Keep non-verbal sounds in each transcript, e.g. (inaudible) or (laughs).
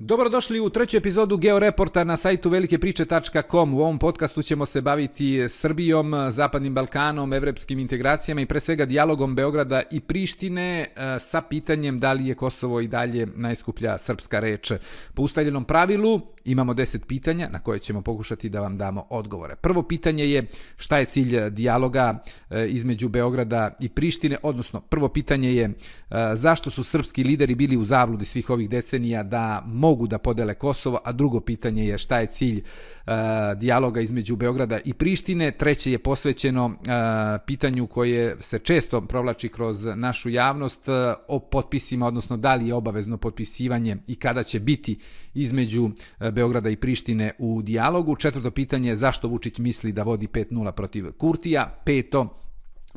Dobrodošli u treću epizodu Georeporta na sajtu velikepriče.com. U ovom podcastu ćemo se baviti Srbijom, Zapadnim Balkanom, evropskim integracijama i pre svega dijalogom Beograda i Prištine e, sa pitanjem da li je Kosovo i dalje najskuplja srpska reč. Po ustaljenom pravilu imamo 10 pitanja na koje ćemo pokušati da vam damo odgovore. Prvo pitanje je šta je cilj e, dijaloga e, između Beograda i Prištine, odnosno prvo pitanje je e, zašto su srpski lideri bili u zabludi svih ovih decenija da mogu da podele Kosovo, a drugo pitanje je šta je cilj dijaloga između Beograda i Prištine. Treće je posvećeno pitanju koje se često provlači kroz našu javnost o potpisima, odnosno da li je obavezno potpisivanje i kada će biti između Beograda i Prištine u dijalogu. Četvrto pitanje je zašto Vučić misli da vodi 5-0 protiv Kurtija. Peto,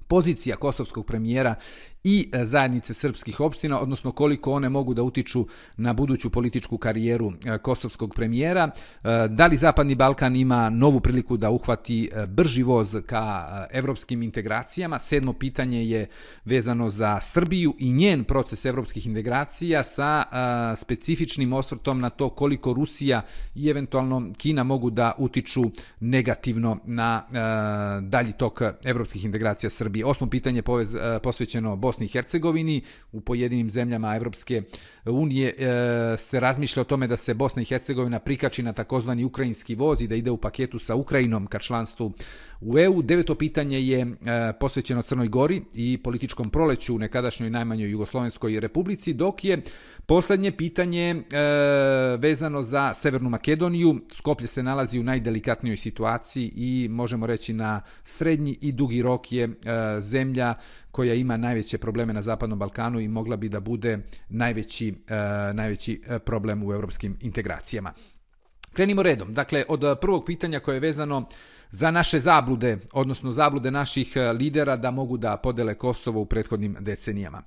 pozicija kosovskog premijera i e, zajednice srpskih opština, odnosno koliko one mogu da utiču na buduću političku karijeru e, kosovskog premijera. E, da li Zapadni Balkan ima novu priliku da uhvati brži voz ka evropskim integracijama? Sedmo pitanje je vezano za Srbiju i njen proces evropskih integracija sa specifičnim osvrtom na to koliko Rusija i eventualno Kina mogu da utiču negativno na dalji tok evropskih integracija Srbije. Osmo pitanje je posvećeno Bosni Bosni i Hercegovini, u pojedinim zemljama Evropske e, unije e, se razmišlja o tome da se Bosna i Hercegovina prikači na takozvani ukrajinski voz i da ide u paketu sa Ukrajinom ka članstvu u EU. Deveto pitanje je e, posvećeno Crnoj Gori i političkom proleću u nekadašnjoj najmanjoj Jugoslovenskoj republici, dok je posljednje pitanje e, vezano za Severnu Makedoniju. Skoplje se nalazi u najdelikatnijoj situaciji i možemo reći na srednji i dugi rok je e, zemlja koja ima najveće probleme na Zapadnom Balkanu i mogla bi da bude najveći, najveći problem u evropskim integracijama. Krenimo redom. Dakle, od prvog pitanja koje je vezano za naše zablude, odnosno zablude naših e, lidera da mogu da podele Kosovo u prethodnim decenijama.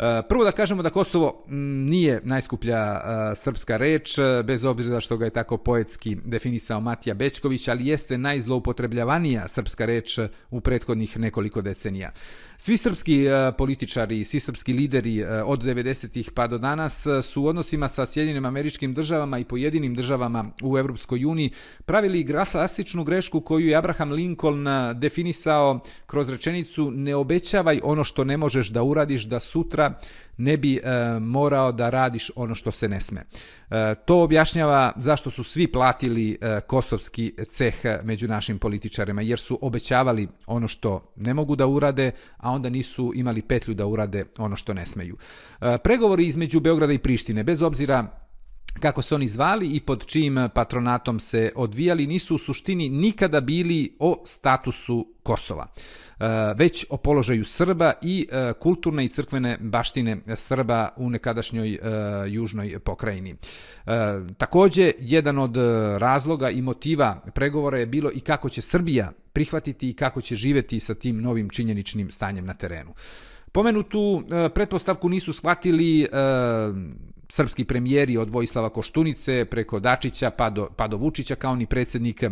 E, prvo da kažemo da Kosovo nije najskuplja e, srpska reč, e, bez obzira što ga je tako poetski definisao Matija Bečković, ali jeste najzloupotrebljavanija srpska reč u prethodnih nekoliko decenija. Svi srpski političari, svi srpski lideri od 90-ih pa do danas su u odnosima sa Sjedinim američkim državama i pojedinim državama u Evropskoj uniji pravili klasičnu grešku koju je Abraham Lincoln definisao kroz rečenicu ne obećavaj ono što ne možeš da uradiš da sutra ne bi e, morao da radiš ono što se ne sme. E, to objašnjava zašto su svi platili e, kosovski ceh među našim političarima, jer su obećavali ono što ne mogu da urade, a onda nisu imali petlju da urade ono što ne smeju. E, pregovori između Beograda i Prištine, bez obzira kako se oni zvali i pod čijim patronatom se odvijali, nisu u suštini nikada bili o statusu Kosova, Eh, već o položaju Srba i eh, kulturne i crkvene baštine Srba u nekadašnjoj eh, južnoj pokrajini. Takođe, jedan od razloga i motiva pregovora je bilo i kako će Srbija prihvatiti i kako će živeti sa tim novim činjeničnim stanjem na terenu. Pomenutu pretpostavku nisu shvatili srpski premijeri od Vojislava Koštunice preko Dačića pa do, pa do Vučića kao ni predsjednik e,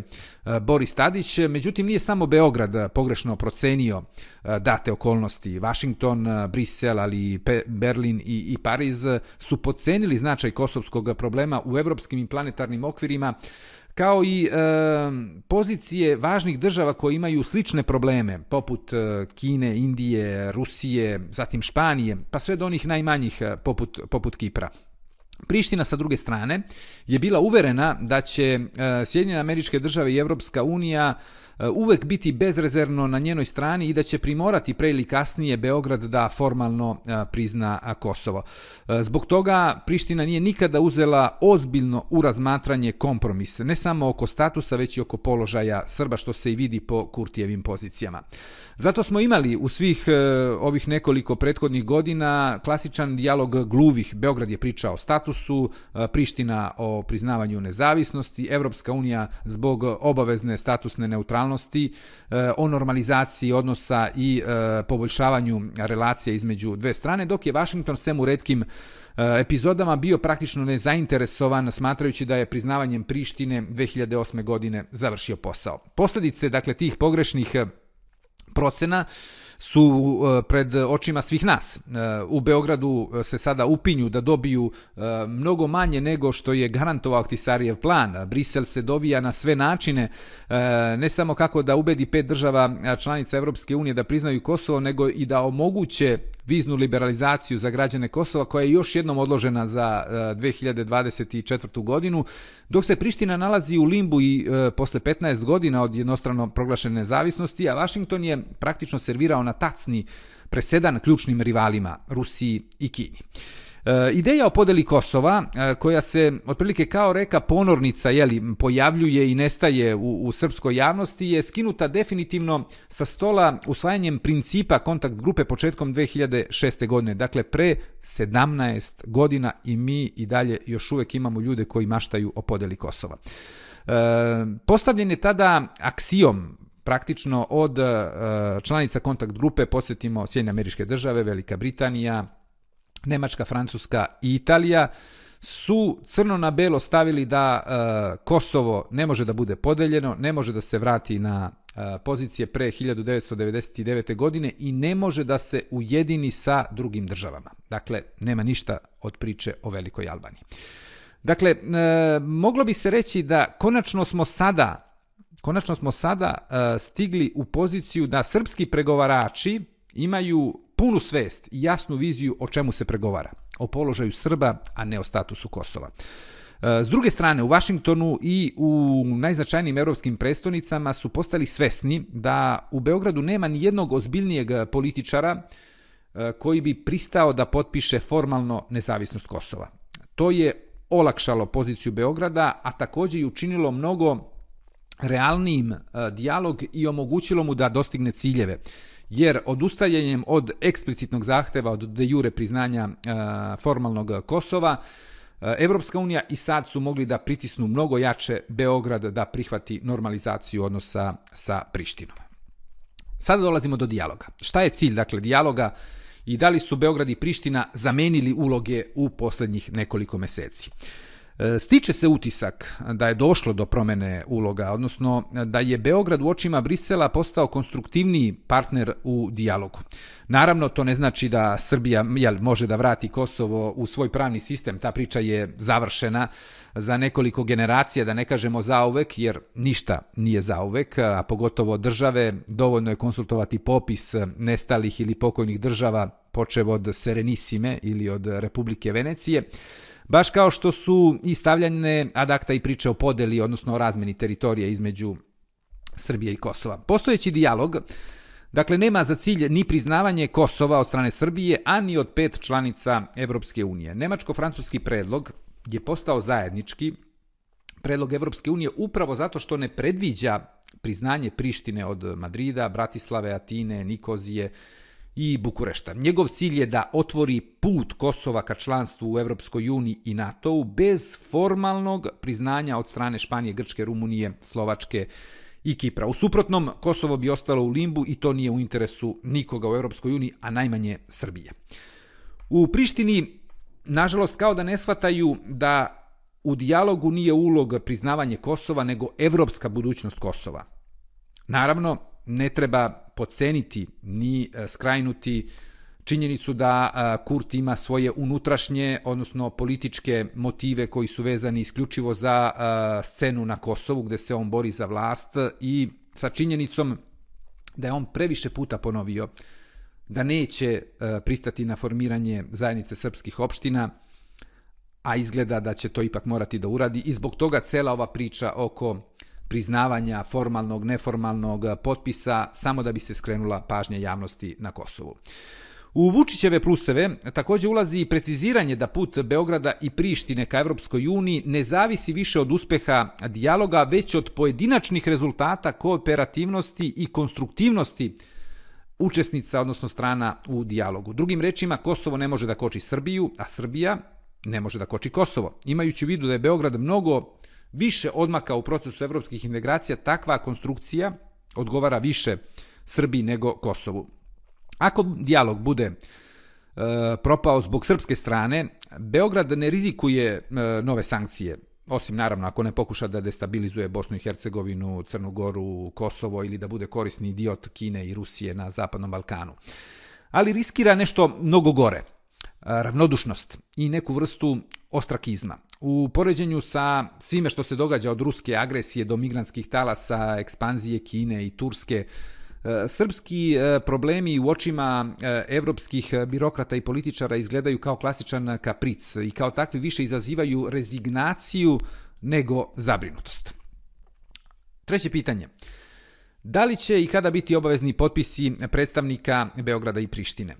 Boris Tadić. Međutim, nije samo Beograd pogrešno procenio e, date okolnosti. Washington, e, Brisel, ali i Berlin i, i Pariz su podcenili značaj kosovskog problema u evropskim i planetarnim okvirima kao i e, pozicije važnih država koje imaju slične probleme, poput e, Kine, Indije, Rusije, zatim Španije, pa sve do onih najmanjih poput, poput Kipra. Priština sa druge strane je bila uverena da će e, Sjedinjene američke države i Evropska unija e, uvek biti bezrezervno na njenoj strani i da će primorati pre ili kasnije Beograd da formalno e, prizna Kosovo. Zbog toga Priština nije nikada uzela ozbiljno u razmatranje kompromis, ne samo oko statusa, već i oko položaja Srba, što se i vidi po Kurtijevim pozicijama. Zato smo imali u svih e, ovih nekoliko prethodnih godina klasičan dijalog gluvih. Beograd je pričao o statusu, e, Priština o priznavanju nezavisnosti, Evropska unija zbog obavezne statusne neutralnosti, e, o normalizaciji odnosa i poboljšavanju relacija između dve strane, dok je Washington svemu redkim epizodama bio praktično nezainteresovan smatrajući da je priznavanjem Prištine 2008. godine završio posao. Posljedice dakle tih pogrešnih procena su uh, pred uh, očima svih nas. Uh, u Beogradu se sada upinju da dobiju mnogo manje nego što je garantovao Ahtisarijev plan. Brisel se dovija na sve načine, ne samo kako da ubedi pet država članica Evropske unije da priznaju Kosovo, nego i da omoguće viznu liberalizaciju za građane Kosova koja je još jednom odložena za 2024. godinu, dok se Priština nalazi u limbu i posle 15 godina od jednostrano proglašene nezavisnosti, a Washington je praktično servirao na tacni presedan ključnim rivalima Rusiji i Kini. E, ideja o podeli Kosova, e, koja se otprilike kao reka ponornica jeli, pojavljuje i nestaje u, u srpskoj javnosti, je skinuta definitivno sa stola usvajanjem principa kontakt grupe početkom 2006. godine. Dakle, pre 17 godina i mi i dalje još uvek imamo ljude koji maštaju o podeli Kosova. E, postavljen je tada aksijom praktično od e, članica kontakt grupe, posjetimo Sjedinje američke države, Velika Britanija, Nemačka, Francuska i Italija, su crno na belo stavili da e, Kosovo ne može da bude podeljeno, ne može da se vrati na e, pozicije pre 1999. godine i ne može da se ujedini sa drugim državama. Dakle, nema ništa od priče o Velikoj Albaniji. Dakle, e, moglo bi se reći da konačno smo sada konačno smo sada e, stigli u poziciju da srpski pregovarači imaju punu svest i jasnu viziju o čemu se pregovara. O položaju Srba, a ne o statusu Kosova. E, s druge strane, u Vašingtonu i u najznačajnijim evropskim prestonicama su postali svesni da u Beogradu nema ni jednog ozbiljnijeg političara e, koji bi pristao da potpiše formalno nezavisnost Kosova. To je olakšalo poziciju Beograda, a također i učinilo mnogo realnijim e, dijalog i omogućilo mu da dostigne ciljeve. Jer odustajanjem od eksplicitnog zahteva od de jure priznanja e, formalnog Kosova, e, Evropska unija i sad su mogli da pritisnu mnogo jače Beograd da prihvati normalizaciju odnosa sa Prištinom. Sada dolazimo do dijaloga. Šta je cilj dakle dijaloga i da li su Beograd i Priština zamenili uloge u posljednjih nekoliko meseci? Uh, E, stiče se utisak da je došlo do promene uloga, odnosno e, da je Beograd u očima Brisela postao konstruktivniji partner u dijalogu. Naravno, to ne znači da Srbija jel, može da vrati Kosovo u svoj pravni sistem, ta priča je završena za nekoliko generacija, da ne kažemo zauvek, jer ništa nije zauvek, a pogotovo države, dovoljno je konsultovati popis nestalih ili pokojnih država, počev od Serenisime ili od Republike Venecije, Baš kao što su i stavljane adakta i priče o podeli, odnosno o razmeni teritorije između Srbije i Kosova. Postojeći dijalog, dakle, nema za cilj ni priznavanje Kosova od strane Srbije, a ni od pet članica Evropske unije. Nemačko-francuski predlog je postao zajednički predlog Evropske unije upravo zato što ne predviđa priznanje Prištine od Madrida, Bratislave, Atine, Nikozije, i Bukurešta. Njegov cilj je da otvori put Kosova ka članstvu u Evropskoj uniji i NATO-u bez formalnog priznanja od strane Španije, Grčke, Rumunije, Slovačke i Kipra. U suprotnom, Kosovo bi ostalo u limbu i to nije u interesu nikoga u Evropskoj uniji, a najmanje Srbije. U Prištini, nažalost, kao da ne shvataju da u dijalogu nije ulog priznavanje Kosova, nego evropska budućnost Kosova. Naravno, ne treba poceniti ni e, skrajnuti činjenicu da e, Kurt ima svoje unutrašnje, odnosno političke motive koji su vezani isključivo za e, scenu na Kosovu gde se on bori za vlast i sa činjenicom da je on previše puta ponovio da neće pristati na formiranje zajednice srpskih opština, a izgleda da će to ipak morati da uradi i zbog toga cela ova priča oko priznavanja formalnog, neformalnog eh, potpisa samo da bi se skrenula pažnja javnosti na Kosovu. U Vučićeve pluseve također ulazi i preciziranje da put Beograda i Prištine ka Evropskoj uniji ne zavisi više od uspeha dijaloga, već od pojedinačnih rezultata kooperativnosti i konstruktivnosti učesnica, odnosno strana u dijalogu. Drugim rečima, Kosovo ne može da koči Srbiju, a Srbija ne može da koči Kosovo. Imajući u vidu da je Beograd mnogo više odmaka u procesu evropskih integracija, takva konstrukcija odgovara više Srbiji nego Kosovu. Ako dijalog bude e, propao zbog srpske strane, Beograd ne rizikuje e, nove sankcije. osim naravno ako ne pokuša da destabilizuje Bosnu i Hercegovinu, Crnu Goru, Kosovo ili da bude korisni idiot Kine i Rusije na Zapadnom Balkanu. Ali riskira nešto mnogo gore, e, ravnodušnost i neku vrstu ostrakizma. U poređenju sa svime što se događa od ruske agresije do migranskih talasa, ekspanzije Kine i Turske, e, srpski e, problemi u očima e, evropskih birokrata i političara izgledaju kao klasičan kapric i kao takvi više izazivaju rezignaciju nego zabrinutost. Treće pitanje. Da li će i kada biti obavezni potpisi predstavnika Beograda i Prištine?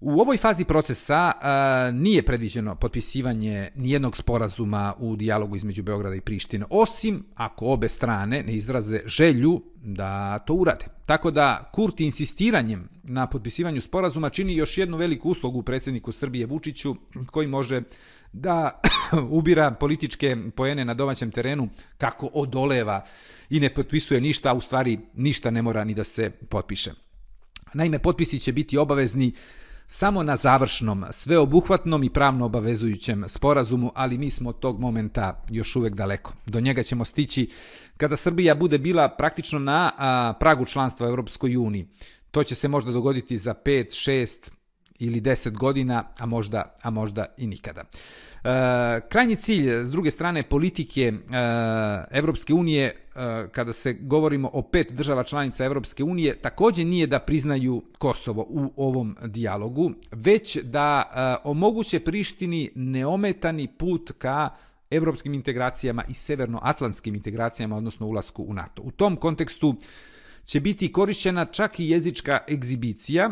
U ovoj fazi procesa a, nije predviđeno potpisivanje nijednog sporazuma u dijalogu između Beograda i Prištine, osim ako obe strane ne izraze želju da to urade. Tako da Kurti insistiranjem na potpisivanju sporazuma čini još jednu veliku uslugu predsjedniku Srbije Vučiću koji može da (coughs) ubira političke poene na domaćem terenu kako odoleva i ne potpisuje ništa, a u stvari ništa ne mora ni da se potpiše. Naime, potpisi će biti obavezni samo na završnom, sveobuhvatnom i pravno obavezujućem sporazumu, ali mi smo od tog momenta još uvek daleko. Do njega ćemo stići kada Srbija bude bila praktično na a, pragu članstva u Europskoj uniji. To će se možda dogoditi za 5, 6 ili 10 godina, a možda, a možda i nikada. E, krajnji cilj, s druge strane, politike e, Evropske unije, e, kada se govorimo o pet država članica Evropske unije, također nije da priznaju Kosovo u ovom dijalogu, već da e, omoguće Prištini neometani put ka evropskim integracijama i severnoatlantskim integracijama, odnosno ulasku u NATO. U tom kontekstu će biti korišćena čak i jezička egzibicija,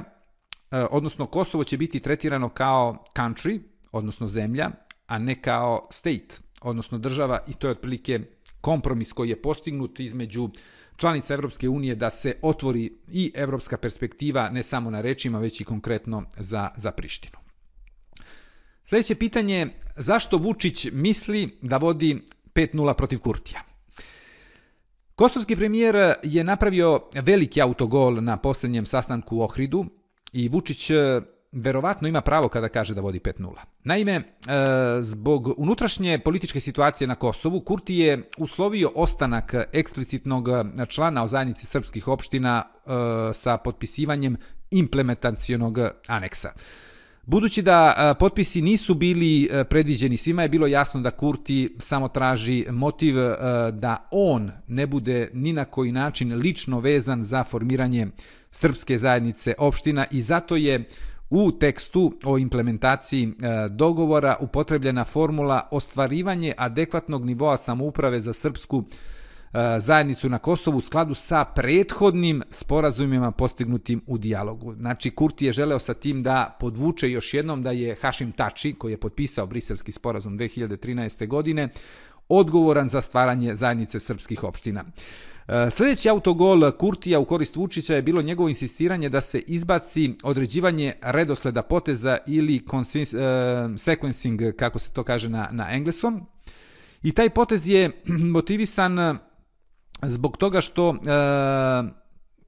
E, odnosno Kosovo će biti tretirano kao country, odnosno zemlja, a ne kao state, odnosno država i to je otprilike kompromis koji je postignut između članica Evropske unije da se otvori i evropska perspektiva ne samo na rečima, već i konkretno za, za Prištinu. Sljedeće pitanje je zašto Vučić misli da vodi 5-0 protiv Kurtija? Kosovski premijer je napravio veliki autogol na posljednjem sastanku u Ohridu i Vučić e, verovatno ima pravo kada kaže da vodi 5-0. Naime, e, zbog unutrašnje političke situacije na Kosovu, Kurti je uslovio ostanak eksplicitnog člana o zajednici srpskih opština e, sa potpisivanjem implementacijonog aneksa. Budući da potpisi nisu bili e, predviđeni, svima je bilo jasno da Kurti samo traži motiv e, da on ne bude ni na koji način lično vezan za formiranje srpske zajednice opština i zato je u tekstu o implementaciji e, dogovora upotrebljena formula ostvarivanje adekvatnog nivoa samouprave za srpsku E, zajednicu na Kosovu u skladu sa prethodnim sporazumima postignutim u dijalogu. Znači, Kurti je želeo sa tim da podvuče još jednom da je Hašim Tači, koji je potpisao briselski sporazum 2013. godine, odgovoran za stvaranje zajednice srpskih opština. E, sljedeći autogol Kurtija u korist Vučića je bilo njegovo insistiranje da se izbaci određivanje redosleda poteza ili uh, sequencing, kako se to kaže na, na engleskom. I taj potez je (clears throat) motivisan zbog toga što e,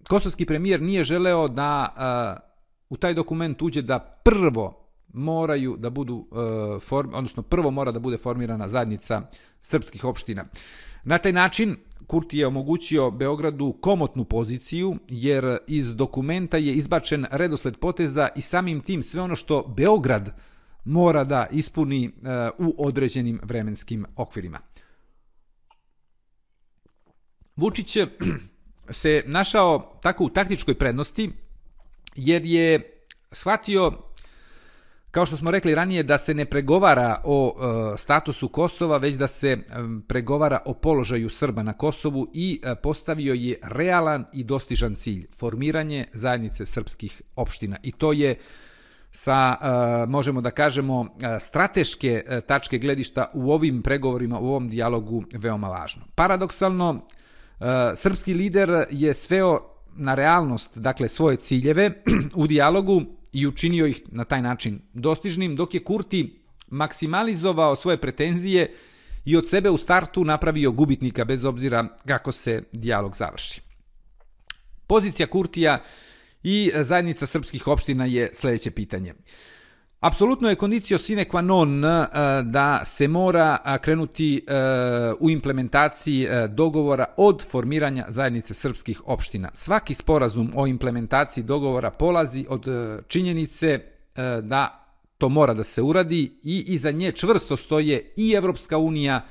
kosovski premijer nije želeo da e, u taj dokument uđe da prvo moraju da budu, e, form, odnosno prvo mora da bude formirana zajednica srpskih opština. Na taj način Kurti je omogućio Beogradu komotnu poziciju, jer iz dokumenta je izbačen redosled poteza i samim tim sve ono što Beograd mora da ispuni u određenim vremenskim okvirima. Vučić (clears throat) se našao tako u taktičkoj prednosti, jer je shvatio kao što smo rekli ranije, da se ne pregovara o e, statusu Kosova, već da se e, pregovara o položaju Srba na Kosovu i e, postavio je realan i dostižan cilj, formiranje zajednice srpskih opština. I to je sa, e, možemo da kažemo, e, strateške e, tačke gledišta u ovim pregovorima, u ovom dijalogu veoma važno. Paradoksalno, Eh, srpski lider je sveo na realnost, dakle, svoje ciljeve (clears throat) u dijalogu, i učinio ih na taj način dostižnim, dok je Kurti maksimalizovao svoje pretenzije i od sebe u startu napravio gubitnika bez obzira kako se dijalog završi. Pozicija Kurtija i eh, zajednica srpskih opština je sljedeće pitanje. Apsolutno je kondicio sine qua non eh, da se mora eh, krenuti eh, u implementaciji dogovora od formiranja zajednice srpskih opština. Svaki sporazum o implementaciji dogovora polazi od činjenice da to mora da se uradi i iza nje čvrsto stoje i Evropska unija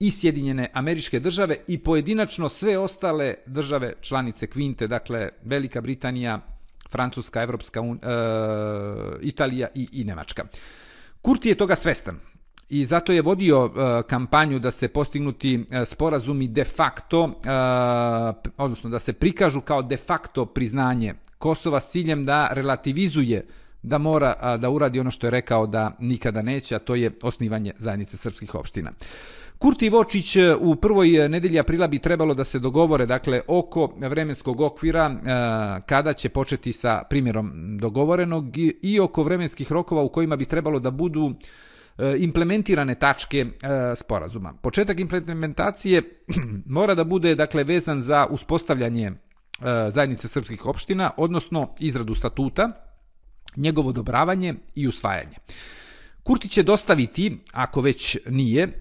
i Sjedinjene američke države i pojedinačno sve ostale države članice Kvinte, dakle Velika Britanija, Francuska, Evropska, un, e, Italija i, i Nemačka. Kurti je toga svestan i zato je vodio e, kampanju da se postignuti e, sporazumi de facto, e, odnosno da se prikažu kao de facto priznanje Kosova s ciljem da relativizuje da mora da uradi ono što je rekao da nikada neće, a to je osnivanje zajednice srpskih opština. Kurti Vočić eh, u prvoj eh, nedelji aprila bi trebalo da se dogovore dakle oko vremenskog okvira eh, kada će početi sa primjerom dogovorenog i oko vremenskih rokova u kojima bi trebalo da budu implementirane tačke sporazuma. Početak implementacije (clears throat) mora da bude dakle vezan za uspostavljanje zajednice srpskih opština, odnosno izradu statuta, njegovo odobravanje i usvajanje. Kurti će dostaviti, ako već nije, e,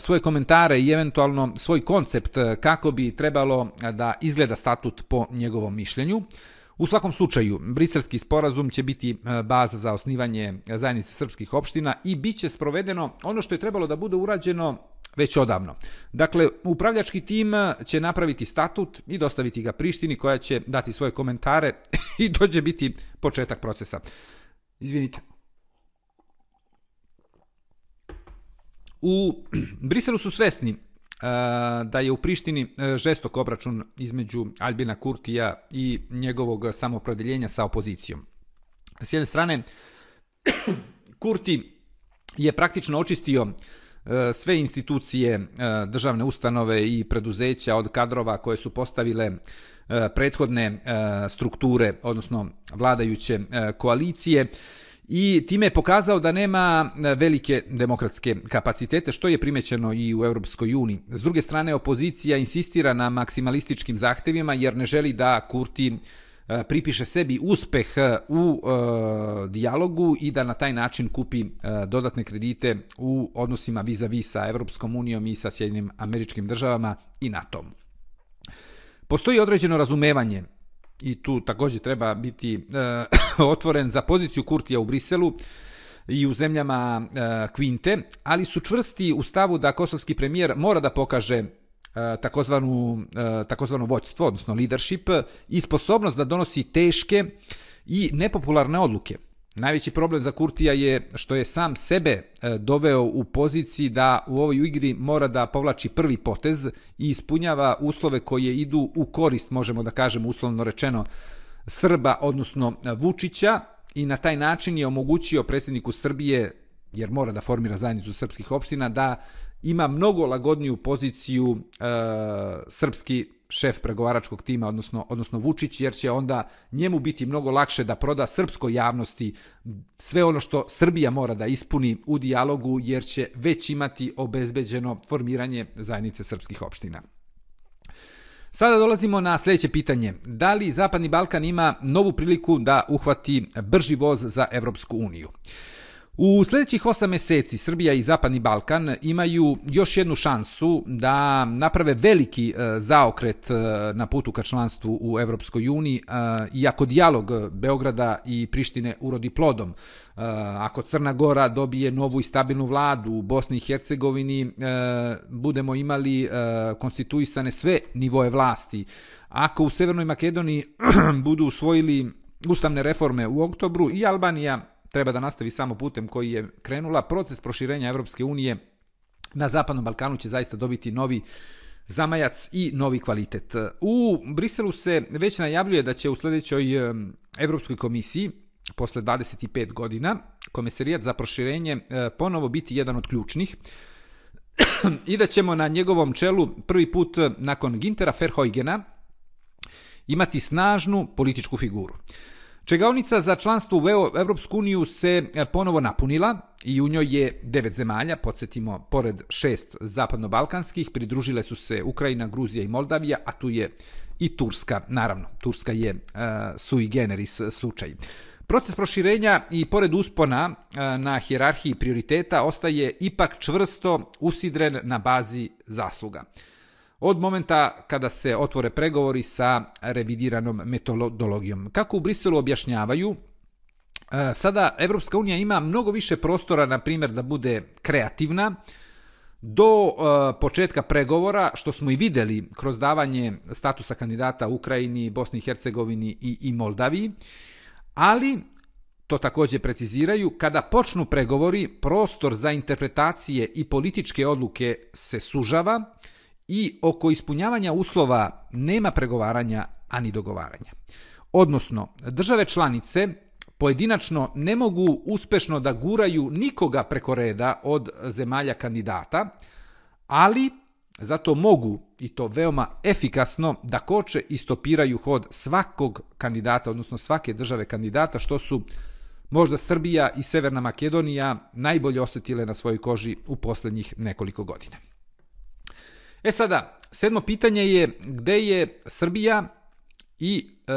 svoje komentare i eventualno svoj koncept e, kako bi trebalo e, da izgleda statut po njegovom mišljenju. U svakom slučaju, briselski sporazum će biti baza za osnivanje zajednice srpskih opština i bit će sprovedeno ono što je trebalo da bude urađeno već odavno. Dakle, upravljački tim će napraviti statut i dostaviti ga Prištini koja će dati svoje komentare (laughs) i to će biti početak procesa. Izvinite. U (clears throat) Briselu su svesni uh, da je u Prištini uh, žestok obračun između Albina Kurtija i njegovog samopredeljenja sa opozicijom. S jedne strane, (clears throat) Kurti je praktično očistio e, sve institucije, državne ustanove i preduzeća od kadrova koje su postavile prethodne strukture, odnosno vladajuće koalicije i time je pokazao da nema e, velike demokratske kapacitete, što je primećeno i u Europskoj uniji. S druge strane, opozicija insistira na maksimalističkim zahtevima jer ne želi da Kurti e, pripiše sebi uspeh e, u e, dijalogu i da na taj način kupi e, dodatne kredite u odnosima vis-a-vis sa Evropskom unijom i sa Sjedinim američkim državama i NATO-om. Postoji određeno razumevanje i tu također treba biti e, (coughs) otvoren za poziciju Kurtija u Briselu i u zemljama eh, e, Kvinte, ali su čvrsti u stavu da kosovski premijer mora da pokaže e, takozvanu, e, takozvano vođstvo, odnosno leadership i sposobnost da donosi teške i nepopularne odluke. Najveći problem za Kurtija je što je sam sebe e, doveo u poziciji da u ovoj igri mora da povlači prvi potez i ispunjava uslove koje idu u korist, možemo da kažemo uslovno rečeno, Srba, odnosno e, Vučića i na taj način je omogućio predsjedniku Srbije, jer mora da formira zajednicu srpskih opština, da ima mnogo lagodniju poziciju e, srpski šef pregovaračkog tima, odnosno, odnosno Vučić, jer će onda njemu biti mnogo lakše da proda srpskoj javnosti sve ono što Srbija mora da ispuni u dijalogu, jer će već imati obezbeđeno formiranje zajednice srpskih opština. Sada dolazimo na sljedeće pitanje. Da li Zapadni Balkan ima novu priliku da uhvati brži voz za Evropsku uniju? U sljedećih 8 mjeseci Srbija i Zapadni Balkan imaju još jednu šansu da naprave veliki e, zaokret e, na putu ka članstvu u Evropskoj uniji, e, iako dijalog Beograda i Prištine urodi plodom. Ako Crna Gora dobije novu i stabilnu vladu u Bosni i Hercegovini, budemo imali konstituisane sve nivoje vlasti. Ako u Severnoj Makedoniji (clears throat) budu usvojili ustavne reforme u oktobru i Albanija treba da nastavi samo putem koji je krenula. Proces proširenja Evropske unije na Zapadnom Balkanu će zaista dobiti novi zamajac i novi kvalitet. U Briselu se već najavljuje da će u sljedećoj Evropskoj komisiji posle 25 godina komisarijat za proširenje ponovo biti jedan od ključnih (clears throat) i da ćemo na njegovom čelu prvi put nakon Gintera Ferhojgena imati snažnu političku figuru. Čegaonica za članstvo u Evropsku uniju se e, ponovo napunila i u njoj je devet zemalja, podsjetimo, pored šest zapadno-balkanskih, pridružile su se Ukrajina, Gruzija i Moldavija, a tu je i Turska, naravno, Turska je uh, sui generis slučaj. Proces proširenja i pored uspona e, na hjerarhiji prioriteta ostaje ipak čvrsto usidren na bazi zasluga. Od momenta kada se otvore pregovori sa revidiranom metodologijom. Kako u Briselu objašnjavaju, e, sada Evropska unija ima mnogo više prostora, na primjer, da bude kreativna, do e, početka pregovora, što smo i videli kroz davanje statusa kandidata Ukrajini, Bosni i Hercegovini i, i Moldaviji, ali to također preciziraju, kada počnu pregovori, prostor za interpretacije i političke odluke se sužava i oko ispunjavanja uslova nema pregovaranja ani dogovaranja. Odnosno, države članice pojedinačno ne mogu uspešno da guraju nikoga preko reda od zemalja kandidata, ali zato mogu, i to veoma efikasno, da koče i stopiraju hod svakog kandidata, odnosno svake države kandidata, što su možda Srbija i Severna Makedonija najbolje osetile na svojoj koži u posljednjih nekoliko godina. E sada, sedmo pitanje je gde je Srbija i e,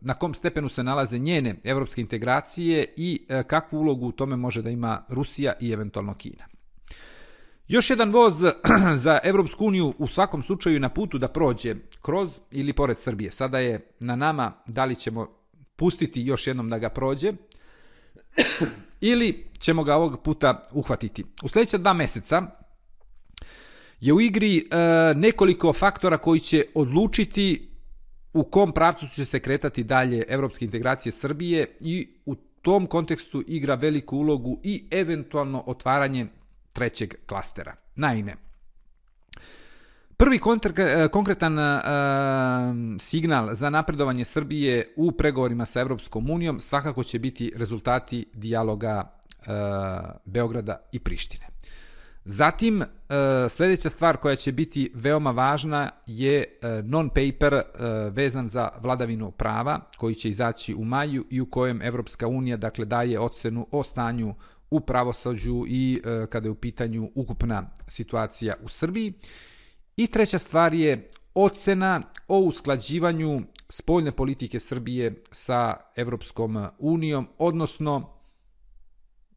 na kom stepenu se nalaze njene evropske integracije i e, kakvu ulogu u tome može da ima Rusija i eventualno Kina. Još jedan voz (clears throat) za Evropsku uniju u svakom slučaju na putu da prođe kroz ili pored Srbije. Sada je na nama da li ćemo pustiti još jednom da ga prođe (clears throat) ili ćemo ga ovog puta uhvatiti. U sljedeća dva meseca je u igri e, nekoliko faktora koji će odlučiti u kom pravcu će se kretati dalje evropske integracije Srbije i u tom kontekstu igra veliku ulogu i eventualno otvaranje trećeg klastera. Naime, prvi kontr, e, konkretan e, signal za napredovanje Srbije u pregovorima sa Evropskom unijom svakako će biti rezultati dijaloga e, Beograda i Prištine. Zatim, e, sljedeća stvar koja će biti veoma važna je e, non-paper e, vezan za vladavinu prava koji će izaći u maju i u kojem Evropska unija dakle daje ocenu o stanju u pravosuđu i e, kada je u pitanju ukupna situacija u Srbiji. I treća stvar je ocena o usklađivanju spoljne politike Srbije sa Evropskom unijom, odnosno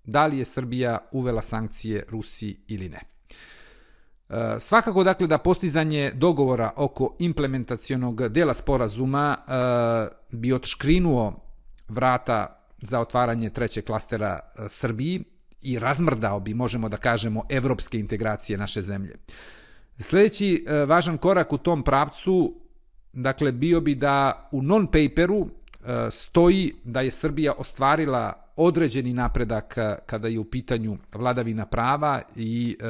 da li je Srbija uvela sankcije Rusiji ili ne. E, svakako dakle da postizanje dogovora oko implementacionog dela sporazuma e, bi otškrinuo vrata za otvaranje trećeg klastera e, Srbiji i razmrdao bi, možemo da kažemo, evropske integracije naše zemlje. Sljedeći važan korak u tom pravcu, dakle, bio bi da u non-paperu E, stoji da je Srbija ostvarila određeni napredak e, kada je u pitanju vladavina prava i e,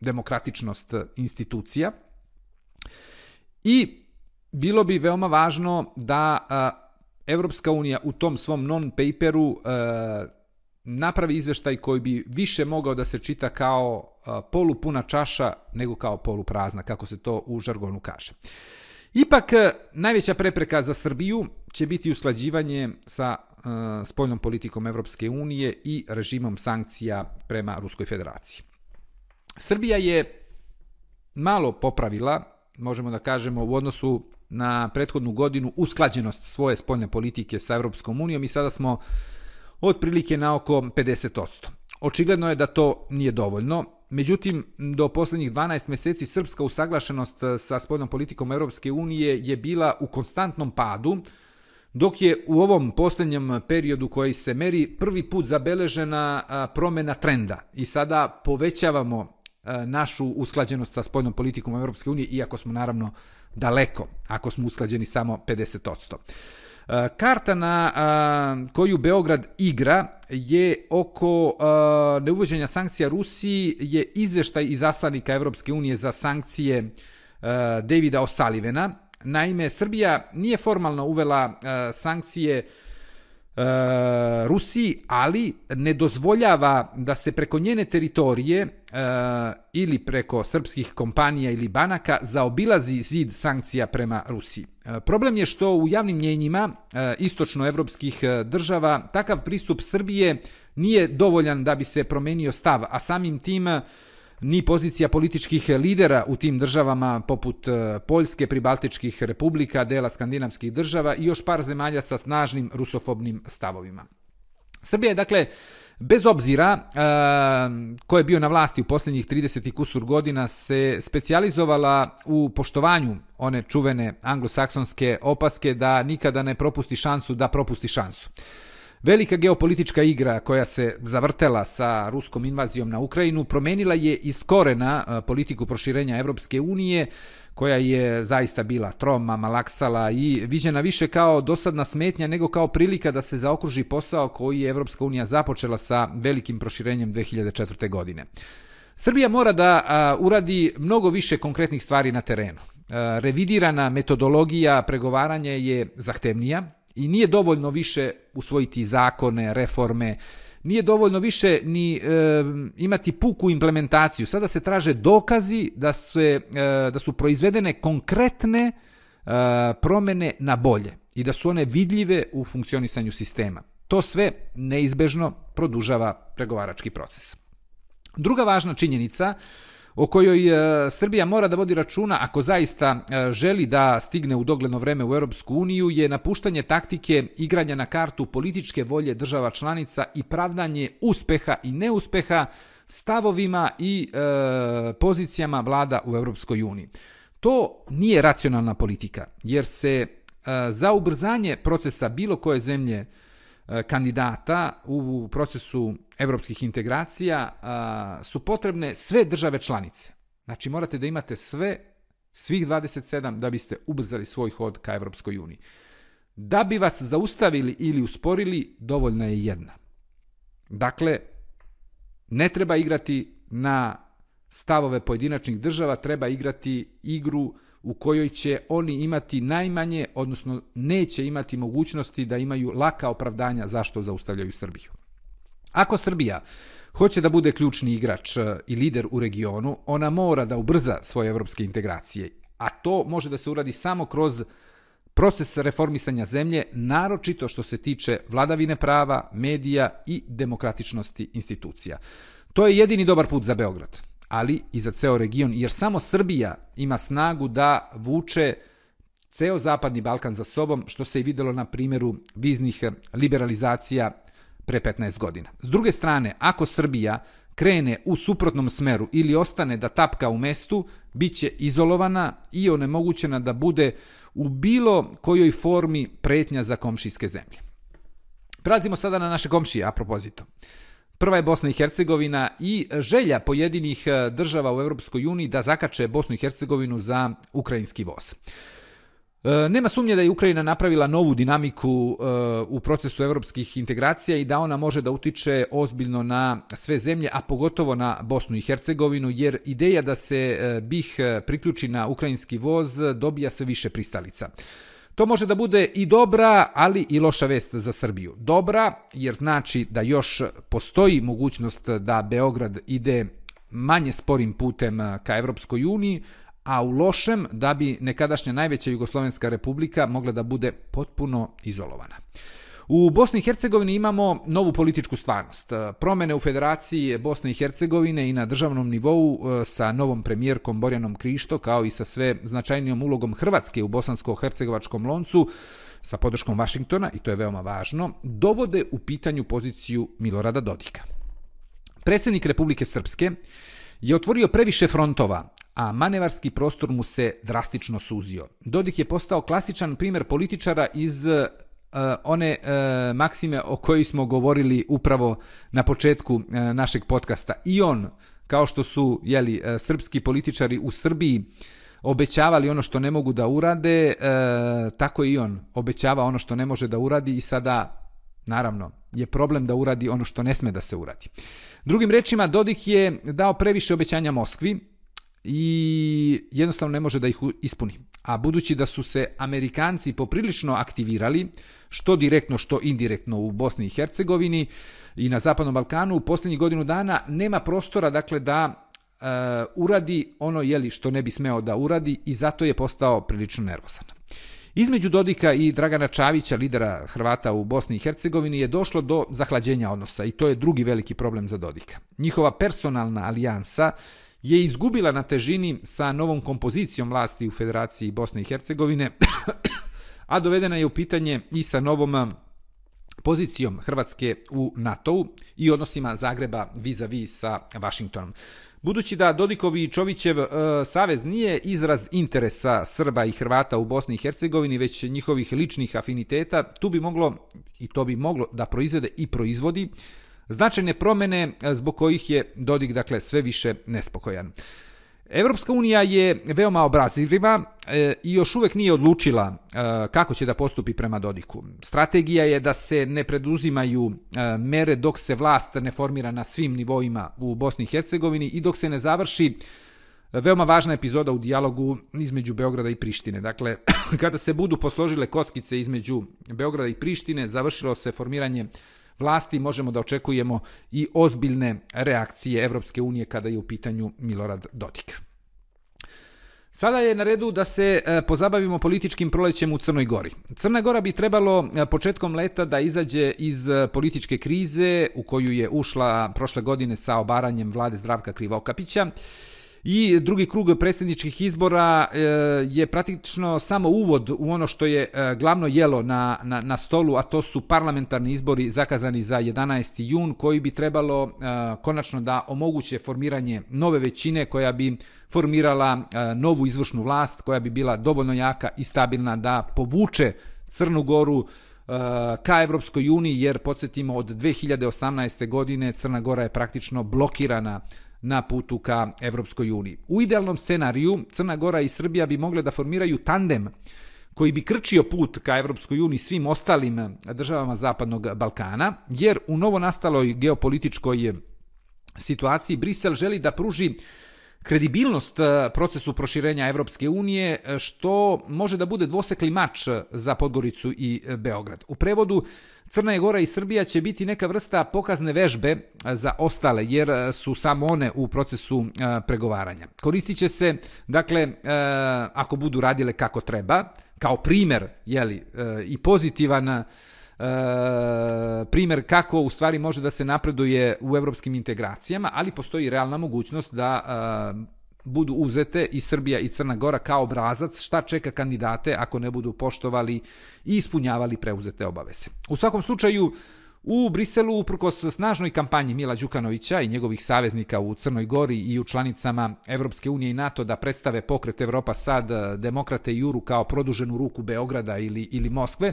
demokratičnost institucija. I bilo bi veoma važno da Evropska unija u tom svom non-paperu e, napravi izveštaj koji bi više mogao da se čita kao e, polupuna čaša nego kao poluprazna, kako se to u žargonu kaže. Ipak, eh, najveća prepreka za Srbiju će biti usklađivanje sa e, spoljnom politikom Evropske unije i režimom sankcija prema Ruskoj federaciji. Srbija je malo popravila, možemo da kažemo, u odnosu na prethodnu godinu usklađenost svoje spoljne politike sa Evropskom unijom i sada smo otprilike na oko 50%. Očigledno je da to nije dovoljno, međutim, do posljednjih 12 mjeseci srpska usaglašenost e, sa spoljnom politikom Europske unije je bila u konstantnom padu, dok je u ovom posljednjem periodu koji se meri prvi put zabeležena e, promjena trenda i sada povećavamo e, našu usklađenost sa spoljnom politikom Europske unije, iako smo naravno daleko, ako smo usklađeni samo 50%. Eh, karta na eh, koju Beograd igra je oko eh, neuvođenja sankcija Rusiji je izveštaj iz aslanika Evropske unije za sankcije Davida O'Sullivana. Naime, Srbija nije formalno uvela sankcije E, E, Rusiji, ali ne dozvoljava da se preko njene teritorije e, ili preko srpskih kompanija ili banaka zaobilazi zid sankcija prema Rusiji. E, problem je što u javnim mjenjima istočnoevropskih država takav pristup Srbije nije dovoljan da bi se promenio stav, a samim tim ni pozicija političkih lidera u tim državama poput e, Poljske, pribaltičkih republika, dela skandinavskih država i još par zemalja sa snažnim rusofobnim stavovima. Srbija je dakle Bez obzira e, ko je bio na vlasti u posljednjih 30 i kusur godina se specijalizovala u poštovanju one čuvene anglosaksonske opaske da nikada ne propusti šansu da propusti šansu. Velika geopolitička igra koja se zavrtela sa ruskom invazijom na Ukrajinu promenila je iz korena e, politiku proširenja Evropske unije, koja je zaista bila troma, malaksala i viđena više kao dosadna smetnja nego kao prilika da se zaokruži posao koji je Evropska unija započela sa velikim proširenjem 2004. godine. Srbija mora da a, uradi mnogo više konkretnih stvari na terenu. A, revidirana metodologija pregovaranja je zahtevnija i nije dovoljno više usvojiti zakone, reforme, nije dovoljno više ni e, imati puku implementaciju. Sada se traže dokazi da, se, e, da su proizvedene konkretne e, promene na bolje i da su one vidljive u funkcionisanju sistema. To sve neizbežno produžava pregovarački proces. Druga važna činjenica o kojoj e, Srbija mora da vodi računa ako zaista e, želi da stigne u dogledno vreme u Europsku uniju je napuštanje taktike igranja na kartu političke volje država članica i pravdanje uspeha i neuspeha stavovima i e, pozicijama vlada u Europskoj uniji. To nije racionalna politika, jer se e, za ubrzanje procesa bilo koje zemlje E, Eh, kandidata u procesu evropskih integracija eh, su potrebne sve države članice. Znači morate da imate sve, svih 27 da biste ubrzali svoj hod ka Evropskoj uniji. Da bi vas zaustavili ili usporili, dovoljna je jedna. Dakle, ne treba igrati na stavove pojedinačnih država, treba igrati igru u kojoj će oni imati najmanje, odnosno neće imati mogućnosti da imaju laka opravdanja zašto zaustavljaju Srbiju. Ako Srbija hoće da bude ključni igrač e, i lider u regionu, ona mora da ubrza svoje evropske integracije, a to može da se uradi samo kroz proces reformisanja zemlje, naročito što se tiče vladavine prava, medija i demokratičnosti institucija. To je jedini dobar put za Beograd ali i za ceo region, jer samo Srbija ima snagu da vuče ceo zapadni Balkan za sobom, što se i videlo na primjeru viznih liberalizacija pre 15 godina. S druge strane, ako Srbija krene u suprotnom smeru ili ostane da tapka u mestu, bit će izolovana i onemogućena da bude u bilo kojoj formi pretnja za komšijske zemlje. Prelazimo sada na naše komšije, a propozito. Prva je Bosna i Hercegovina i želja pojedinih e, država u Europskoj uniji da zakače Bosnu i Hercegovinu za ukrajinski voz. E, nema sumnje da je Ukrajina napravila novu dinamiku e, u procesu evropskih integracija i da ona može da utiče ozbiljno na sve zemlje, a pogotovo na Bosnu i Hercegovinu, jer ideja da se BiH priključi na ukrajinski voz dobija sve više pristalica. To može da bude i dobra, ali i loša vest za Srbiju. Dobra, jer znači da još postoji mogućnost da Beograd ide manje sporim putem ka Evropskoj uniji, a u lošem da bi nekadašnja najveća Jugoslovenska republika mogla da bude potpuno izolovana. U Bosni i Hercegovini imamo novu političku stvarnost. E, Promene u Federaciji Bosne i Hercegovine i na državnom nivou e, sa novom premijerkom Borjanom Krišto, kao i sa sve značajnijom ulogom Hrvatske u bosansko-hercegovačkom loncu, sa podrškom Vašingtona, i to je veoma važno, dovode u pitanju poziciju Milorada Dodika. Predsjednik Republike Srpske je otvorio previše frontova, a manevarski prostor mu se drastično suzio. Dodik je postao klasičan primjer političara iz E, one uh, maksime o kojoj smo govorili upravo na početku uh, našeg podcasta. I on, kao što su jeli, uh, srpski političari u Srbiji obećavali ono što ne mogu da urade, tako i on obećava ono što ne može da uradi i sada, naravno, je problem da uradi ono što ne sme da se uradi. Drugim rečima, Dodik je dao previše obećanja Moskvi, i jednostavno ne može da ih ispuni. A budući da su se Amerikanci poprilično aktivirali, što direktno, što indirektno u Bosni i Hercegovini i na Zapadnom Balkanu, u posljednjih godinu dana nema prostora dakle da e, uradi ono jeli što ne bi smeo da uradi i zato je postao prilično nervosan. Između Dodika i Dragana Čavića, lidera Hrvata u Bosni i Hercegovini, je došlo do zahlađenja odnosa i to je drugi veliki problem za Dodika. Njihova personalna alijansa je izgubila na težini sa novom kompozicijom vlasti u Federaciji Bosne i Hercegovine, a dovedena je u pitanje i sa novom pozicijom Hrvatske u NATO-u i odnosima Zagreba vis-a-vis sa Vašingtonom. Budući da Dodikovi i Čovićev e, savez nije izraz interesa Srba i Hrvata u Bosni i Hercegovini, već njihovih ličnih afiniteta, tu bi moglo, i to bi moglo da proizvede i proizvodi, značajne promene e, zbog kojih je Dodik dakle, sve više nespokojan. Evropska unija je veoma obrazivljiva e, i još uvek nije odlučila e, kako će da postupi prema Dodiku. Strategija je da se ne preduzimaju e, mere dok se vlast ne formira na svim nivoima u Bosni i Hercegovini i dok se ne završi veoma važna epizoda u dijalogu između Beograda i Prištine. Dakle, (clears throat) kada se budu posložile kockice između Beograda i Prištine, završilo se formiranje vlasti, možemo da očekujemo i ozbiljne reakcije Evropske unije kada je u pitanju Milorad Dodik. Sada je na redu da se e, pozabavimo političkim prolećem u Crnoj Gori. Crna Gora bi trebalo e, početkom leta da izađe iz e, političke krize u koju je ušla prošle godine sa obaranjem vlade Zdravka Krivokapića I drugi krug predsjedničkih izbora e, je praktično samo uvod u ono što je e, glavno jelo na, na, na stolu, a to su parlamentarni izbori zakazani za 11. jun, koji bi trebalo e, konačno da omoguće formiranje nove većine koja bi formirala novu izvršnu vlast, koja bi bila dovoljno jaka i stabilna da povuče Crnu Goru ka Evropskoj uniji, jer podsjetimo od 2018. godine Crna Gora je praktično blokirana na putu ka Evropskoj uniji. U idealnom scenariju Crna Gora i Srbija bi mogle da formiraju tandem koji bi krčio put ka Evropskoj uniji svim ostalim državama Zapadnog Balkana, jer u novo nastaloj geopolitičkoj situaciji Brisel želi da pruži kredibilnost e, procesu proširenja Evropske unije, e, što može da bude dvosekli mač za Podgoricu i e, Beograd. U prevodu, Crna je Gora i Srbija će biti neka vrsta pokazne vežbe za ostale, jer su samo one u procesu pregovaranja. Koristit će se, dakle, ako budu radile kako treba, kao primer, jeli, i pozitivan e, primjer kako u stvari može da se napreduje u evropskim integracijama, ali postoji realna mogućnost da e, budu uzete i Srbija i Crna Gora kao obrazac šta čeka kandidate ako ne budu poštovali i ispunjavali preuzete obaveze. U svakom slučaju, U Briselu, uprkos snažnoj kampanji Mila Đukanovića i njegovih saveznika u Crnoj Gori i u članicama Evropske unije i NATO da predstave pokret Evropa sad, e, demokrate i Juru kao produženu ruku Beograda ili, ili Moskve,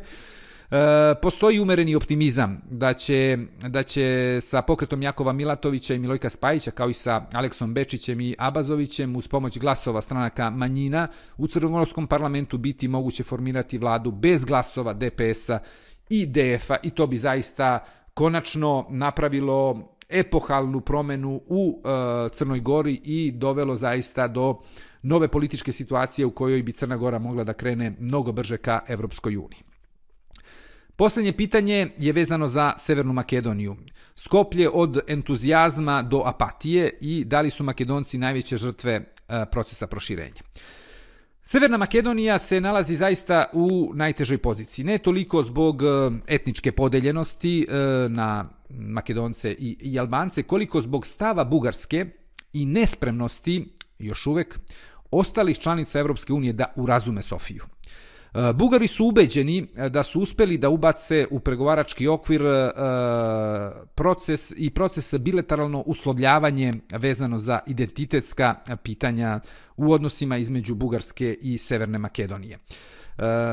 E, postoji umereni optimizam da će, da će sa pokretom Jakova Milatovića i Milojka Spajića, kao i sa Aleksom Bečićem i Abazovićem, uz pomoć glasova stranaka manjina, u Crnogorskom parlamentu biti moguće formirati vladu bez glasova DPS-a i DF-a i to bi zaista konačno napravilo epohalnu promenu u e, Crnoj Gori i dovelo zaista do nove političke situacije u kojoj bi Crna Gora mogla da krene mnogo brže ka Evropskoj uniji. Posljednje pitanje je vezano za Severnu Makedoniju. Skoplje od entuzijazma do apatije i da li su Makedonci najveće žrtve e, procesa proširenja. Severna Makedonija se nalazi zaista u najtežoj poziciji. Ne toliko zbog e, etničke podeljenosti e, na Makedonce i Albance, koliko zbog stava Bugarske i nespremnosti, još uvek, ostalih članica Evropske unije da urazume Sofiju. Eh, Bugari su ubeđeni eh, da su uspeli da ubace u pregovarački okvir eh, proces i proces bilateralno uslovljavanje vezano za identitetska pitanja u odnosima između Bugarske i Severne Makedonije.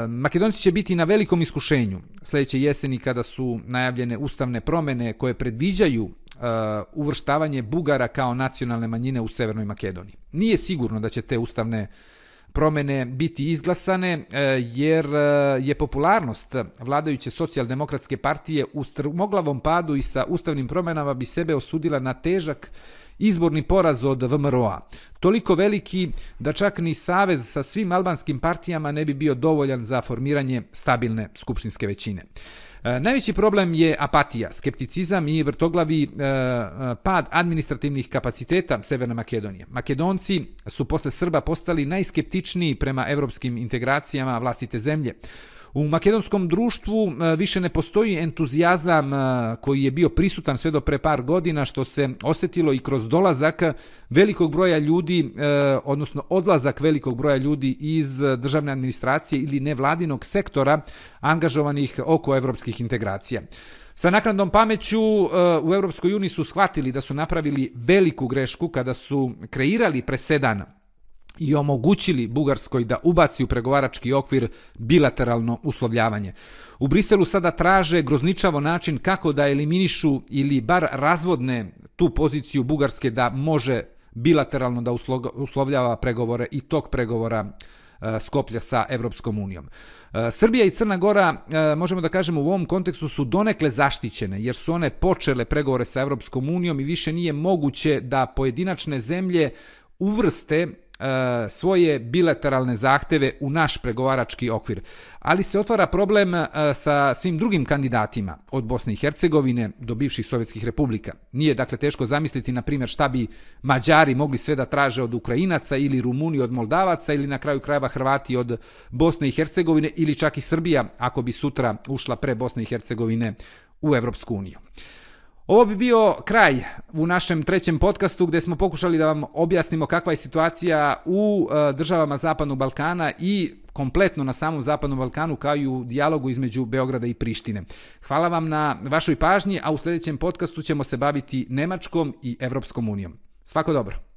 Makedonci će biti na velikom iskušenju sljedeće jeseni kada su najavljene ustavne promene koje predviđaju uvrštavanje Bugara kao nacionalne manjine u Severnoj Makedoniji. Nije sigurno da će te ustavne uh, promene biti izglasane e, jer e, je popularnost vladajuće socijaldemokratske partije u strmoglavom padu i sa ustavnim promenama bi sebe osudila na težak izborni poraz od VMRO-a. Toliko veliki da čak ni savez sa svim albanskim partijama ne bi bio dovoljan za formiranje stabilne skupštinske većine. E, najveći problem je apatija, skepticizam i vrtoglavi e, e, pad administrativnih kapaciteta Severne Makedonije. Makedonci su posle Srba postali najskeptičniji prema evropskim integracijama vlastite zemlje. U makedonskom društvu e, više ne postoji entuzijazam e, koji je bio prisutan sve do pre par godina, što se osjetilo i kroz dolazak velikog broja ljudi, e, odnosno odlazak velikog broja ljudi iz državne administracije ili nevladinog sektora angažovanih oko evropskih integracija. Sa naknadnom pameću u Europskoj uniji su shvatili da su napravili veliku grešku kada su kreirali presedan i omogućili Bugarskoj da ubaci u pregovarački okvir bilateralno uslovljavanje. U Briselu sada traže grozničavo način kako da eliminišu ili bar razvodne tu poziciju Bugarske da može bilateralno da uslovljava pregovore i tok pregovora e, Skoplja sa Evropskom unijom. E, Srbija i Crna Gora, e, možemo da kažemo, u ovom kontekstu su donekle zaštićene, jer su one počele pregovore sa Evropskom unijom i više nije moguće da pojedinačne zemlje uvrste E, svoje bilateralne zahteve u naš pregovarački okvir. Ali se otvara problem e, sa svim drugim kandidatima, od Bosne i Hercegovine do bivših sovjetskih republika. Nije dakle teško zamisliti, na primjer, šta bi Mađari mogli sve da traže od Ukrajinaca ili Rumuni od Moldavaca ili na kraju krajeva Hrvati od Bosne i Hercegovine ili čak i Srbija ako bi sutra ušla pre Bosne i Hercegovine u Evropsku uniju. Ovo bi bio kraj u našem trećem podcastu gdje smo pokušali da vam objasnimo kakva je situacija u e, državama Zapadnog Balkana i kompletno na samom Zapadnom Balkanu kao i u dijalogu između Beograda i Prištine. Hvala vam na vašoj pažnji, a u sljedećem podcastu ćemo se baviti Nemačkom i Evropskom unijom. Svako dobro.